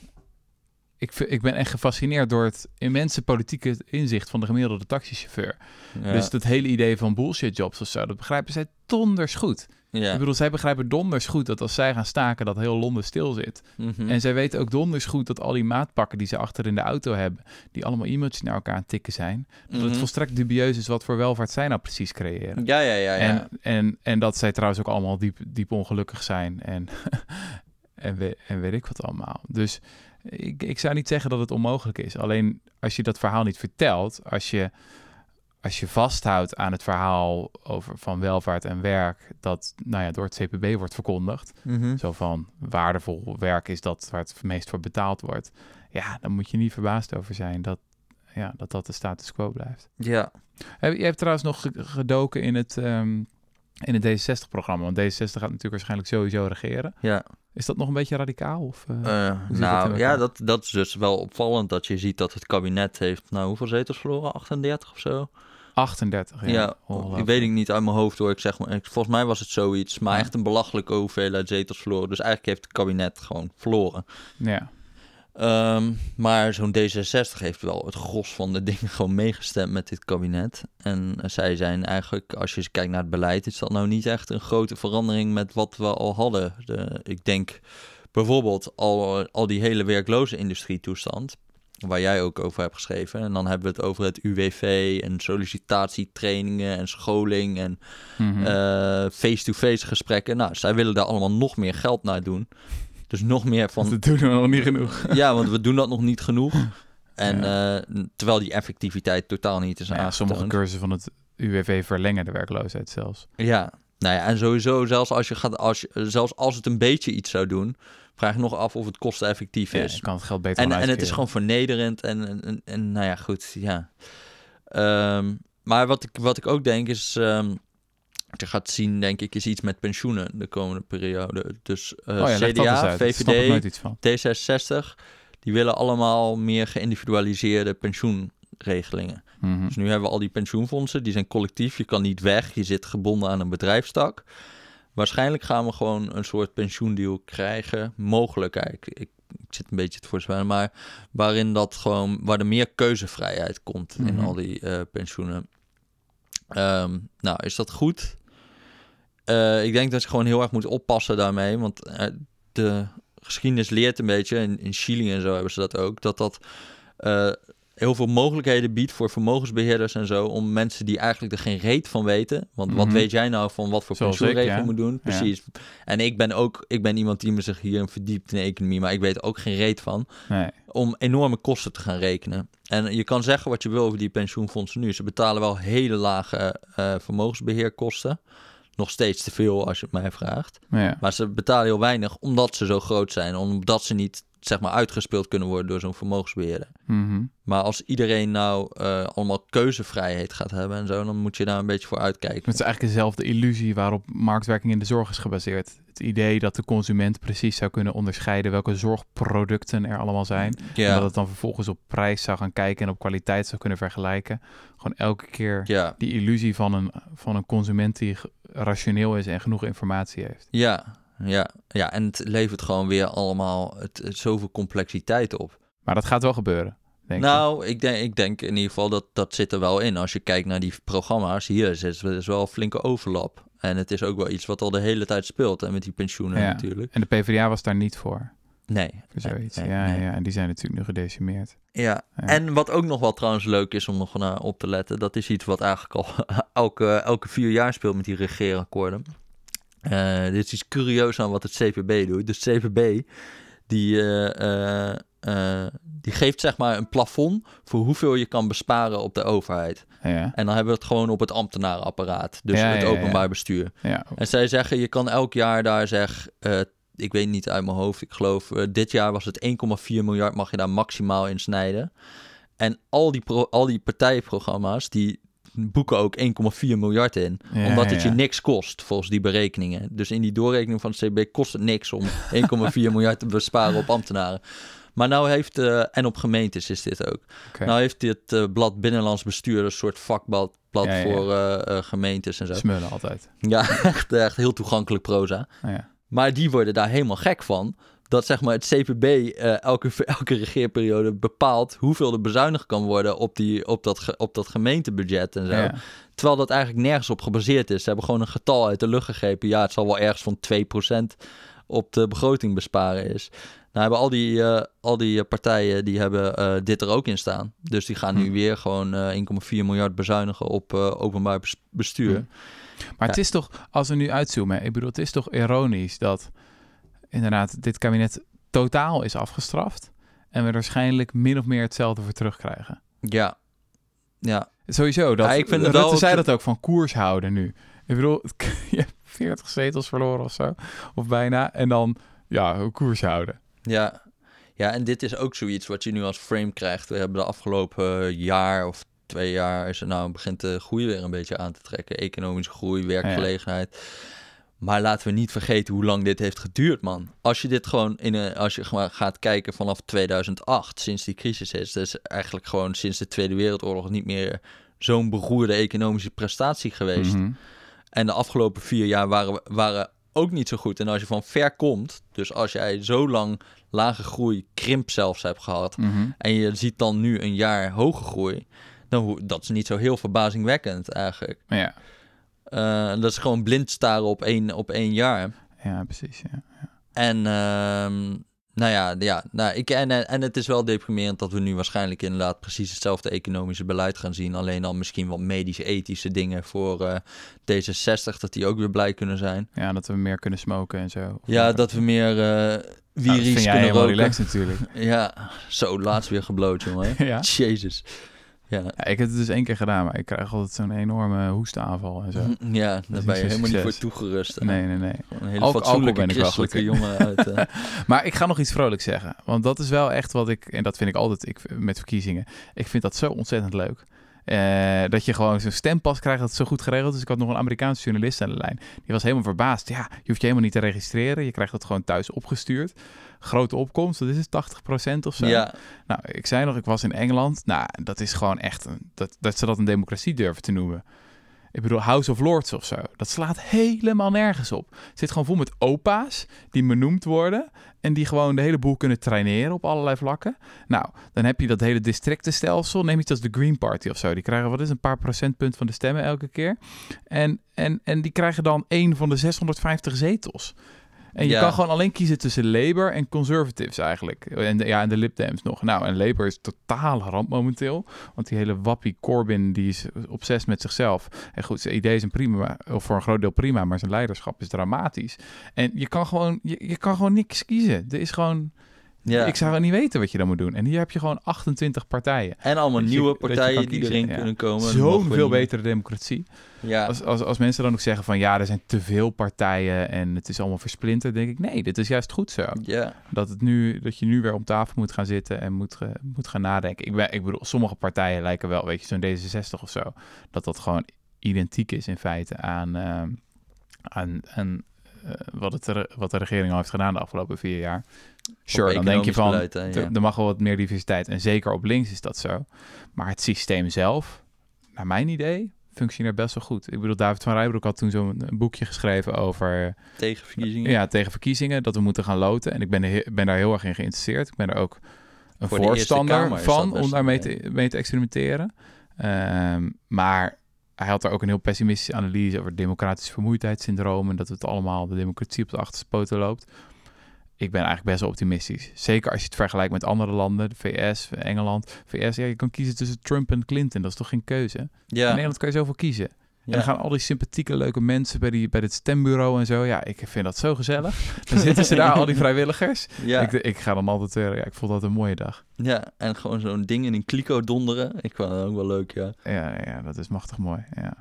ik, ik ben echt gefascineerd door het immense politieke inzicht van de gemiddelde taxichauffeur. Ja. Dus dat hele idee van bullshit jobs of zo, dat begrijpen zij donders goed. ja. Ik bedoel, zij begrijpen donders goed dat als zij gaan staken, dat heel Londen stil zit. Mhm. En zij weten ook donders goed dat al die maatpakken die ze achter in de auto hebben, die allemaal e-mailtjes naar elkaar aan het tikken zijn, dat het Mhm. volstrekt dubieus is wat voor welvaart zij nou precies creëren. Ja, ja, ja. ja. En, en, en dat zij trouwens ook allemaal diep, diep ongelukkig zijn en, en, we, en weet ik wat allemaal. Dus ik, ik zou niet zeggen dat het onmogelijk is. Alleen als je dat verhaal niet vertelt, als je, als je vasthoudt aan het verhaal over, van welvaart en werk, dat nou ja, door het CPB wordt verkondigd, Mhm. zo van waardevol werk is dat waar het meest voor betaald wordt, ja, dan moet je niet verbaasd over zijn dat ja, dat, dat de status quo blijft. Ja. Je hebt trouwens nog ge- gedoken in het, ehm, in het D66-programma. Want D66 gaat natuurlijk waarschijnlijk sowieso regeren. Ja. Is dat nog een beetje radicaal? Of, eh? Eh, nou ja, dat, dat is dus wel opvallend dat je ziet dat het kabinet heeft, nou hoeveel zetels verloren? 38 of zo? 38, ja. Ja, ongelooflijk. ik weet ik niet uit mijn hoofd hoor. Ik zeg maar, volgens mij was het zoiets, maar Ja. echt een belachelijke hoeveelheid zetels verloren. Dus eigenlijk heeft het kabinet gewoon verloren. Ja, Ehm, maar zo'n D66 heeft wel het gros van de dingen gewoon meegestemd met dit kabinet. En eh, zij zijn eigenlijk, als je eens kijkt naar het beleid, is dat nou niet echt een grote verandering met wat we al hadden. De, ik denk bijvoorbeeld al, al die hele werkloze industrietoestand, waar jij ook over hebt geschreven. En dan hebben we het over het UWV en sollicitatietrainingen en scholing en Mhm. eh, face-to-face gesprekken. Nou, zij willen daar allemaal nog meer geld naar doen. Dus nog meer van dat doen we nog niet genoeg. ja, want we doen dat nog niet genoeg. En eh, terwijl die effectiviteit totaal niet is Nou ja, sommige cursussen van het UWV verlengen de werkloosheid zelfs. Ja, nou ja, en sowieso, zelfs als, je gaat, als, je, zelfs als het een beetje iets zou doen, vraag je nog af of het kosteneffectief Ja, is. je kan het geld beter en, en het is gewoon vernederend en, en, en, en nou ja, goed, ja. Ehm, maar wat ik, wat ik ook denk is, ehm, wat je gaat zien, denk ik, is iets met pensioenen de komende periode. Dus Oh ja, eens CDA, VVD, iets van. D66, die willen allemaal meer geïndividualiseerde pensioenregelingen. Mhm. Dus nu hebben we al die pensioenfondsen, die zijn collectief. Je kan niet weg, je zit gebonden aan een bedrijfstak. Waarschijnlijk gaan we gewoon een soort pensioendeal krijgen. Mogelijk, ik, ik, ik zit een beetje te voorspellen, maar waarin dat gewoon, waar er meer keuzevrijheid komt in Mhm. al die eh, pensioenen. Ehm, nou, is dat goed? Eh, ik denk dat je gewoon heel erg moet oppassen daarmee, want eh, de geschiedenis leert een beetje, in, in Chili en zo hebben ze dat ook, dat dat eh, heel veel mogelijkheden biedt voor vermogensbeheerders en zo, om mensen die eigenlijk er geen reet van weten, want wat Mhm. weet jij nou van wat voor pensioenregel ja. moet doen? Precies. En ik ben ook, ik ben iemand die me zich hierin verdiept in de economie, maar ik weet ook geen reet van Nee. om enorme kosten te gaan rekenen. En je kan zeggen wat je wil over die pensioenfondsen nu. Ze betalen wel hele lage eh, vermogensbeheerkosten. Nog steeds te veel als je het mij vraagt. Ja. Maar ze betalen heel weinig omdat ze zo groot zijn. Omdat ze niet zeg maar uitgespeeld kunnen worden door zo'n vermogensbeheerder. Mhm. Maar als iedereen nou eh, allemaal keuzevrijheid gaat hebben en zo, dan moet je daar een beetje voor uitkijken. Het is eigenlijk dezelfde illusie waarop marktwerking in de zorg is gebaseerd. Het idee dat de consument precies zou kunnen onderscheiden welke zorgproducten er allemaal zijn. En dat het dan vervolgens op prijs zou gaan kijken en op kwaliteit zou kunnen vergelijken. Gewoon elke keer ja, die illusie van een, van een consument die rationeel is en genoeg informatie heeft. ja, ja, ja. En het levert gewoon weer allemaal het, het zoveel complexiteit op. Maar dat gaat wel gebeuren, denk nou, ik denk, ik denk in ieder geval dat dat zit er wel in. Als je kijkt naar die programma's, hier is is wel een flinke overlap. En het is ook wel iets wat al de hele tijd speelt. En met die pensioenen Ja. natuurlijk. En de PvdA was daar niet voor, Nee. voor zoiets. nee, ja, nee. ja, en die zijn natuurlijk nu gedecimeerd. Ja. Ja. en wat ook nog wel trouwens leuk is om nog naar op te letten, dat is iets wat eigenlijk al elke, elke vier jaar speelt met die regeerakkoorden. Eh, dit is iets curieus aan wat het CPB doet. Dus het CPB die, eh, eh, die geeft zeg maar een plafond voor hoeveel je kan besparen op de overheid. Ja, En dan hebben we het gewoon op het ambtenarenapparaat, dus Ja, het openbaar ja. bestuur. ja. En zij zeggen, je kan elk jaar daar zeg, ik weet niet uit mijn hoofd, ik geloof, dit jaar was het 1,4 miljard, mag je daar maximaal in snijden. En al die, pro- al die partijprogramma's, die boeken ook 1,4 miljard in. Ja, omdat het ja. je niks kost, volgens die berekeningen. Dus in die doorrekening van het CB kost het niks om 1,4 miljard te besparen op ambtenaren. Maar nou heeft, eh, en op gemeentes is dit ook. Oké. Nou heeft dit eh, blad Binnenlands Bestuur, een soort vakblad blad Ja, voor eh, gemeentes en zo. Smullen altijd. Ja, echt, echt heel toegankelijk proza. Ja. Maar die worden daar helemaal gek van. Dat zeg maar het CPB eh, elke, elke regeerperiode bepaalt hoeveel er bezuinigd kan worden op, die, op, dat, op dat gemeentebudget en zo. Ja. Terwijl dat eigenlijk nergens op gebaseerd is. Ze hebben gewoon een getal uit de lucht gegrepen. Ja, het zal wel ergens van 2% op de begroting besparen is. Nou hebben al die, eh, al die partijen die hebben eh, dit er ook in staan. Dus die gaan nu Hm. weer gewoon eh 1,4 miljard bezuinigen op openbaar bes- bestuur. Hm. Maar het is toch, als we nu uitzoomen, ik bedoel, het is toch ironisch dat inderdaad dit kabinet totaal is afgestraft en we waarschijnlijk min of meer hetzelfde voor terugkrijgen. Ja. Ja. Sowieso, dat, Ja, ik vind Rutte zei dat ook, van koers houden nu. Ik bedoel, je hebt 40 zetels verloren of zo, of bijna, en dan, ja, koers houden. Ja. ja, en dit is ook zoiets wat je nu als frame krijgt. We hebben de afgelopen jaar of twee jaar... Is er nou begint de groei weer een beetje aan te trekken. Economische groei, werkgelegenheid. Maar laten we niet vergeten hoe lang dit heeft geduurd, man. Als je dit gewoon in een, als je gewoon gaat kijken vanaf 2008, sinds die crisis is, dus eigenlijk gewoon sinds de Tweede Wereldoorlog niet meer zo'n beroerde economische prestatie geweest. Mhm. En de afgelopen vier jaar waren, we- waren ook niet zo goed. En als je van ver komt, dus als jij zo lang lage groei, krimp zelfs hebt gehad, Mhm. en je ziet dan nu een jaar hoge groei, dan dat is niet zo heel verbazingwekkend eigenlijk. Ja, Eh, dat is gewoon blind staren op één, op één jaar. ja, precies, ja. En ehm, nou ja, ja nou, ik, en, en het is wel deprimerend dat we nu waarschijnlijk inderdaad precies hetzelfde economische beleid gaan zien. Alleen dan misschien wat medisch-ethische dingen voor eh, D66, dat die ook weer blij kunnen zijn. Ja, dat we meer kunnen smoken en zo. Ja, dat we meer eh Nou, dat wieries vind jij kunnen roken. natuurlijk. Ja, zo laatst weer gebloot, jongen. ja? Jezus. Ja, ja, ik heb het dus één keer gedaan, maar ik krijg altijd zo'n enorme hoestaanval en zo. ja daar ben je helemaal niet voor toegerust. Nee, nee, nee. Een hele fatsoenlijke ben ik christelijke jongen uit... eh, Maar ik ga nog iets vrolijks zeggen. Want dat is wel echt wat ik... En dat vind ik altijd ik, met verkiezingen. Ik vind dat zo ontzettend leuk. Eh, dat je gewoon zo'n stempas krijgt dat het zo goed geregeld is. Ik had nog een Amerikaanse journalist aan de lijn. Die was helemaal verbaasd. Ja, je hoeft je helemaal niet te registreren. Je krijgt het gewoon thuis opgestuurd. Grote opkomst, dat is het 80% of zo. ja, Nou, ik zei nog, ik was in Engeland. Nou, dat is gewoon echt... Een, dat, dat ze dat een democratie durven te noemen. Ik bedoel, House of Lords of zo. Dat slaat helemaal nergens op. Het zit gewoon vol met opa's die benoemd worden... en die gewoon de hele boel kunnen traineren op allerlei vlakken. Nou, dan heb je dat hele districtenstelsel. Neem iets als de Green Party of zo. Die krijgen, wat is een paar procentpunt van de stemmen elke keer. En, en, en die krijgen dan één van de 650 zetels. En je Ja. kan gewoon alleen kiezen tussen Labour en Conservatives eigenlijk. En de, ja, en de Lib Dems nog. Nou, en Labour is totale ramp momenteel. Want die hele wappie Corbyn, die is obsessief met zichzelf. En goed, zijn ideeën zijn prima, of voor een groot deel prima, maar zijn leiderschap is dramatisch. En je kan gewoon, je, je kan gewoon niks kiezen. Er is gewoon, ja. ik zou niet weten wat je dan moet doen. En hier heb je gewoon 28 partijen. En allemaal Dat nieuwe je partijen die erin ja. kunnen komen. Zo'n veel betere democratie. Ja, Als, als, als mensen dan ook zeggen van ja, er zijn te veel partijen en het is allemaal versplinterd, denk ik nee, dit is juist goed zo. ja, Dat, het nu, dat je nu weer om tafel moet gaan zitten en moet, moet gaan nadenken. Ik, ben, ik bedoel, sommige partijen lijken wel, weet je, zo'n D66 of zo, dat dat gewoon identiek is in feite aan, ehm, aan, aan wat, het, er- wat de regering al heeft gedaan de afgelopen vier jaar. Sure, dan denk je van, beleid, hè, ja. er- mag wel wat meer diversiteit. En zeker op links is dat zo. Maar het systeem zelf, naar mijn idee, functioneert best wel goed. Ik bedoel, David van Rijbroek had toen zo'n boekje geschreven over tegen verkiezingen. ja, tegen verkiezingen, dat we moeten gaan loten. En ik ben, he- ben daar heel erg in geïnteresseerd. Ik ben er ook een Voor voorstander van om daarmee een- te, mee te experimenteren. Ehm, maar hij had daar ook een heel pessimistische analyse over het democratisch vermoeidheidssyndroom en dat het allemaal de democratie op de achterste poten loopt. Ik ben eigenlijk best wel optimistisch. Zeker als je het vergelijkt met andere landen, de VS, Engeland. VS, ja, je kan kiezen tussen Trump en Clinton. Dat is toch geen keuze? In. Nederland kan je zoveel kiezen. Ja. En dan gaan al die sympathieke, leuke mensen bij, die, bij dit stembureau en zo. Ja, ik vind dat zo gezellig. Dan zitten ze daar, al die vrijwilligers. ja. Ik, ik ga dan altijd, eh, ja, ik vond dat een mooie dag. ja, en gewoon zo'n ding in een kliko donderen. Ik vond dat ook wel leuk, ja. Ja, ja dat is machtig mooi. Ja,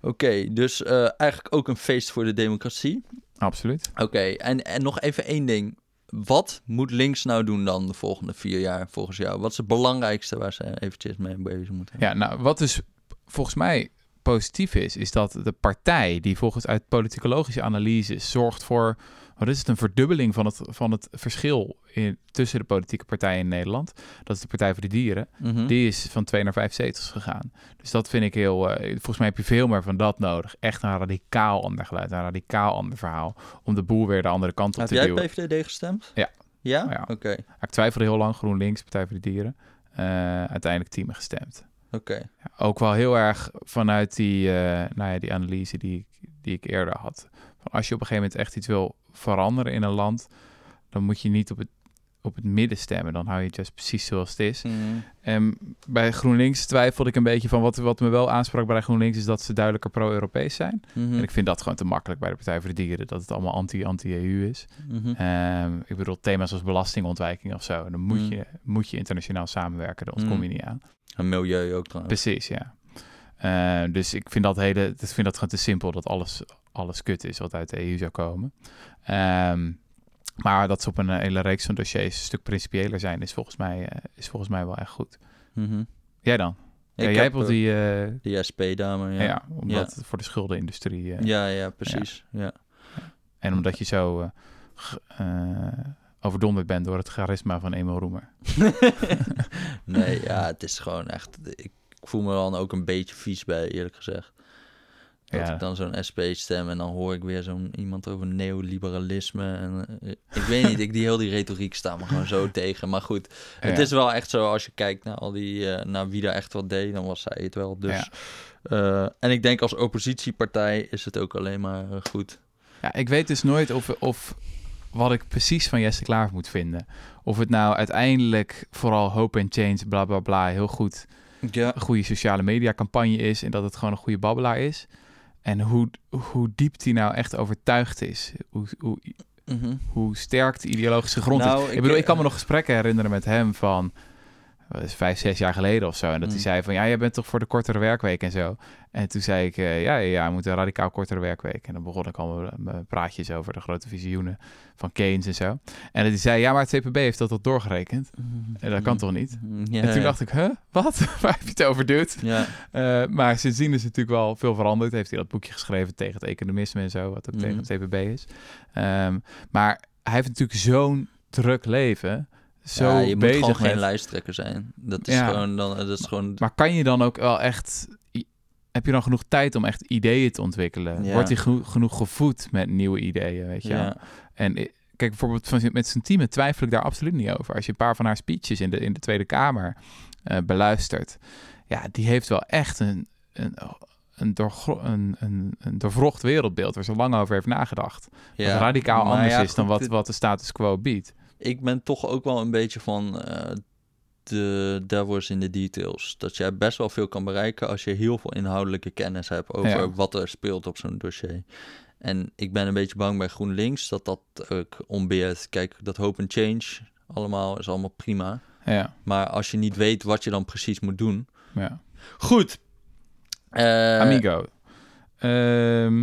Oké, dus eh, eigenlijk ook een feest voor de democratie. absoluut. Oké, en, en nog even één ding. Wat moet links nou doen dan de volgende vier jaar volgens jou? Wat is het belangrijkste waar ze eventjes mee bezig moeten? Ja, nou, wat dus volgens mij positief is, is dat de partij die volgens uit politicologische analyses zorgt voor, wat is het, een verdubbeling van het, van het verschil in, tussen de politieke partijen in Nederland. Dat is de Partij voor de Dieren. Mhm. Die is van twee naar vijf zetels gegaan. Dus dat vind ik heel. eh, volgens mij heb je veel meer van dat nodig. Echt een radicaal ander geluid, een radicaal ander verhaal. Om de boel weer de andere kant op Heb te jij duwen. PVDD gestemd? Ja. Ja? Ja. Oké. Ik twijfelde heel lang GroenLinks, Partij voor de Dieren. Eh, uiteindelijk team gestemd. Oké. Ook wel heel erg vanuit die, eh, nou ja, die analyse die, die ik eerder had. Van als je op een gegeven moment echt iets wil veranderen in een land, dan moet je niet op het, op het midden stemmen. Dan hou je het juist precies zoals het is. Mhm. En bij GroenLinks twijfelde ik een beetje van wat, wat me wel aansprak bij GroenLinks is dat ze duidelijker pro-Europees zijn. Mhm. En ik vind dat gewoon te makkelijk bij de Partij voor de Dieren, dat het allemaal anti- anti-EU is. Mhm. Ehm, ik bedoel, thema's als belastingontwijking of zo, dan moet, je, moet je internationaal samenwerken, daar ontkom je niet aan. En milieu ook trouwens. Precies, ja. Eh, dus ik vind dat, hele, ik vind dat gewoon te simpel dat alles, alles kut is wat uit de EU zou komen. Ehm, maar dat ze op een eh, hele reeks van dossiers een stuk principiëler zijn, is volgens mij, eh, is volgens mij wel echt goed. Mhm. Jij dan? Ik ja, jij heb, hebt eh, die, Die SP-dame, ja. ja. omdat voor de schuldenindustrie. Ja, ja, precies. Ja. En omdat je zo eh, overdonderd bent door het charisma van Emil Roemer. nee, ja, het is gewoon echt... Ik voel me dan ook een beetje vies bij, eerlijk gezegd. Dat Ja. ik dan zo'n SP stem en dan hoor ik weer zo'n iemand over neoliberalisme. En, eh, ik weet niet, ik die heel die retoriek sta me gewoon zo tegen. Maar goed, het is wel echt zo als je kijkt naar al die, eh, naar wie daar echt wat deed, dan was zij het wel. Dus, eh, en ik denk als oppositiepartij is het ook alleen maar goed. Ja, ik weet dus nooit of, of wat ik precies van Jesse Klaver moet vinden. Of het nou uiteindelijk vooral hope and change, bla bla bla, heel goed Ja, een goede sociale media campagne is en dat het gewoon een goede babbelaar is. En hoe, hoe diep die nou echt overtuigd is. Hoe, hoe, Mhm. hoe sterk de ideologische grond Nou, is. Ik, ik- bedoel, ik kan me nog gesprekken herinneren met hem van is vijf, zes jaar geleden of zo. En dat Mm. hij zei van ja, jij bent toch voor de kortere werkweek en zo. En toen zei ik eh, ja, ja, ja, we moeten een radicaal kortere werkweek. En dan begon ik al mijn- mijn praatjes over de grote visioenen van Keynes en zo. En hij zei ja, maar het CPB heeft dat al doorgerekend. En dat kan toch niet? Ja, en toen dacht ik, huh, wat? Waar heb je het over, dude? Ja, Eh, maar sindsdien is het natuurlijk wel veel veranderd. Heeft hij dat boekje geschreven tegen het economisme en zo, wat ook Mhm. tegen het CPB is. Ehm, maar hij heeft natuurlijk zo'n druk leven. Zo ja, je moet bezig gewoon geen lijsttrekker zijn. Dat is Ja. gewoon dan, dat is gewoon. Maar kan je dan ook wel echt... Heb je dan genoeg tijd om echt ideeën te ontwikkelen? Ja. Wordt hij geno- genoeg gevoed met nieuwe ideeën, weet je En kijk, bijvoorbeeld van, met zijn team twijfel ik daar absoluut niet over. Als je een paar van haar speeches in de, in de Tweede Kamer eh, beluistert, ja, die heeft wel echt een, een, een, doorgro- een, een, een doorvrocht wereldbeeld waar ze lang over heeft nagedacht. ja. Wat radicaal anders ja, is dan wat, wat de status quo biedt. Ik ben toch ook wel een beetje van eh, de devil's in de details. Dat jij best wel veel kan bereiken als je heel veel inhoudelijke kennis hebt over Ja. wat er speelt op zo'n dossier. En ik ben een beetje bang bij GroenLinks dat dat ook ontbeert. Kijk, dat hope and change allemaal is allemaal prima. Ja, Maar als je niet weet wat je dan precies moet doen. ja. Goed. Eh, Amigo. Ehm,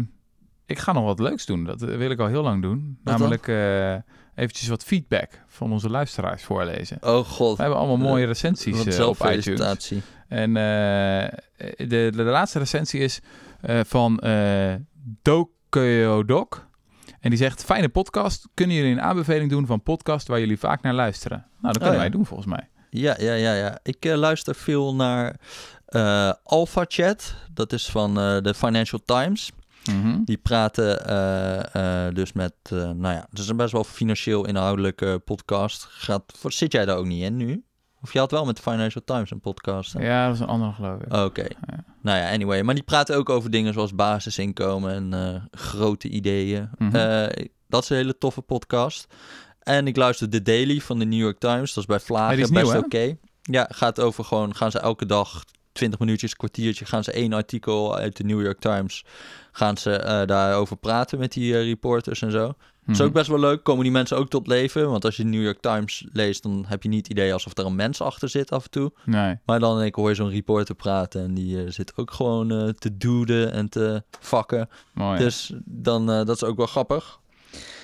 ik ga nog wat leuks doen. Dat wil ik al heel lang doen. Wat? Namelijk eh eventjes wat feedback van onze luisteraars voorlezen. Oh god. We hebben allemaal mooie Eh, recensies Wat eh, op iTunes. En eh, de, de, de laatste recensie is van eh Dokeodok. En die zegt, fijne podcast. Kunnen jullie een aanbeveling doen van podcast waar jullie vaak naar luisteren? Nou, dat kunnen ja. wij doen volgens mij. Ja, ja, ja, ja. Ik luister veel naar Alpha Chat. Dat is van de Financial Times. Mhm. Die praten eh, eh, dus met, eh, nou ja, het is een best wel financieel inhoudelijke podcast. Gaat, voor, zit jij daar ook niet in nu? Of je had wel met de Financial Times een podcast? hè? Ja, dat is een andere geloof ik. Oké. Ja. Nou ja, anyway. Maar die praten ook over dingen zoals basisinkomen en grote ideeën. Mhm. Dat is een hele toffe podcast. En ik luister The Daily van de New York Times. Dat is bij Vlagen Ja, die is best nieuw, oké. Ja, gaat over gewoon, gaan ze elke dag 20 minuutjes, kwartiertje, gaan ze één artikel uit de New York Times, gaan ze eh, daarover praten met die eh, reporters en zo. Dat is Mhm. ook best wel leuk. Komen die mensen ook tot leven? Want als je de New York Times leest, dan heb je niet het idee alsof er een mens achter zit af en toe. Nee. Maar dan hoor je zo'n reporter praten en die eh, zit ook gewoon te duden en te vakken. Mooi. Dus dan, dat is ook wel grappig.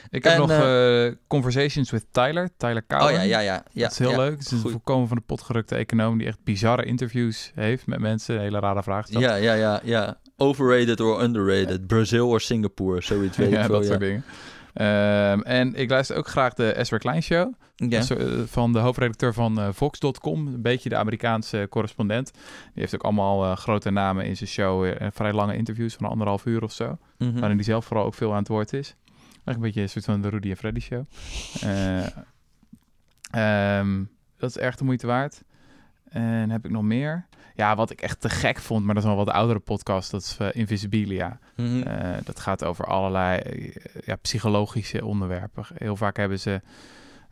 ik heb en, nog Conversations with Tyler. Tyler Cowen. Oh ja, ja, ja. ja dat is heel ja. leuk. Het is een voorkomen van de potgerukte econoom die echt bizarre interviews heeft met mensen. Hele rare vragen. stelt. Ja, ja, ja, ja. Overrated or underrated. Brazil of Singapore, zoiets weet ik ja, veel. dat ja. soort dingen. Ehm, en ik luister ook graag de Ezra Klein Show. Ja. Eh, Van de hoofdredacteur van eh, Vox.com. Een beetje de Amerikaanse correspondent. Die heeft ook allemaal eh, grote namen in zijn show. eh, vrij lange interviews van anderhalf uur of zo. Mhm. Waarin hij zelf vooral ook veel aan het woord is. Eigenlijk een beetje een soort van de Rudy en Freddy show. Eh, ehm, dat is echt de moeite waard. En heb ik nog meer? Ja, wat ik echt te gek vond, maar dat is wel wat oudere podcast. Dat is eh, Invisibilia. Mhm. Eh, dat gaat over allerlei eh, ja, psychologische onderwerpen. Heel vaak hebben ze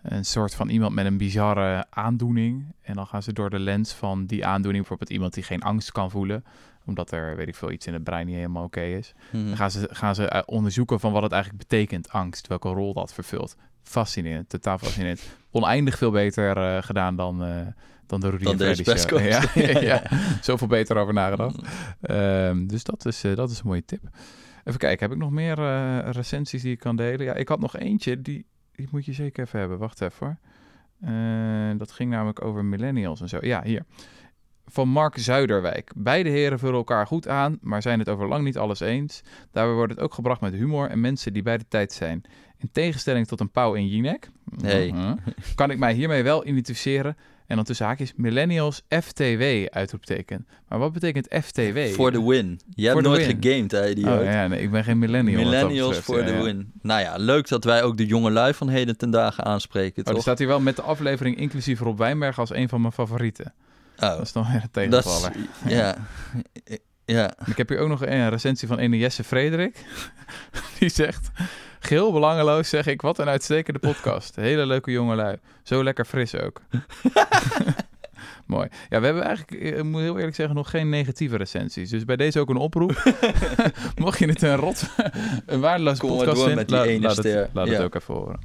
een soort van iemand met een bizarre aandoening. En dan gaan ze door de lens van die aandoening, bijvoorbeeld iemand die geen angst kan voelen, omdat er, weet ik veel, iets in het brein niet helemaal oké is. Mhm. Dan gaan ze, gaan ze onderzoeken van wat het eigenlijk betekent, angst, welke rol dat vervult. Fascinerend, totaal fascinerend. Oneindig veel beter gedaan dan, dan de Rudy Dan en Freddy. Ja, podcast. ja, zoveel beter over nagedacht. Ehm, dus dat is, eh, dat is een mooie tip. Even kijken, heb ik nog meer eh, recensies die ik kan delen? Ja, ik had nog eentje, die, die moet je zeker even hebben. Wacht even hoor. Eh, dat ging namelijk over millennials en zo. Ja, hier. Van Mark Zuiderwijk. Beide heren vullen elkaar goed aan, maar zijn het over lang niet alles eens. Daarbij wordt het ook gebracht met humor en mensen die bij de tijd zijn. In tegenstelling tot een pauw in Jinek, Hey. Mhm. kan ik mij hiermee wel identificeren. En dan tussen haakjes millennials FTW uitroepteken. Maar wat betekent FTW? For the win. Je hebt nooit win. gegamed, hè, idioot. Oh ja, nee, ik ben geen millennial. Millennials for Ja, the ja. win. Nou ja, leuk dat wij ook de jonge lui van heden ten dagen aanspreken, Oh, er toch? staat hier wel met de aflevering inclusief Rob Wijnberg als een van mijn favorieten. Oh, Dat is dan weer een dat tegenvaller. is... Ja. Ja. Ik heb hier ook nog een recensie van ene Jesse Frederik. Die zegt... Geheel belangeloos zeg ik, wat een uitstekende podcast. Hele leuke jongelui. Zo lekker fris ook. Mooi. Ja, we hebben eigenlijk, ik moet heel eerlijk zeggen, nog geen negatieve recensies. Dus bij deze ook een oproep. Mocht je het een rot, een maar podcast vinden, laat, het, laat Ja. het ook even horen.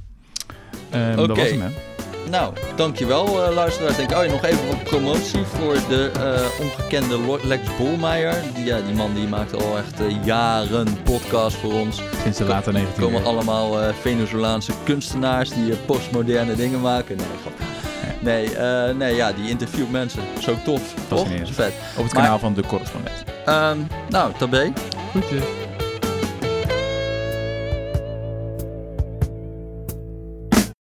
Ehm, Dat Oké. was hem, hè? Nou, dankjewel uh, luisteraars. Denk, oh, ja, nog even wat promotie voor de eh, ongekende Lex Bolmeijer. Die, ja, die man die maakt al echt eh, jaren podcast voor ons. Sinds de late Er 19 komen allemaal eh, Venezolaanse kunstenaars die eh, postmoderne dingen maken. Nee, grapje. Nee, eh, nee, ja, die interviewt mensen. Zo tof, toch? Fascinerend. Vet. Op het Maar- kanaal van De Correspondent. Ehm, nou, tabé. Groetjes.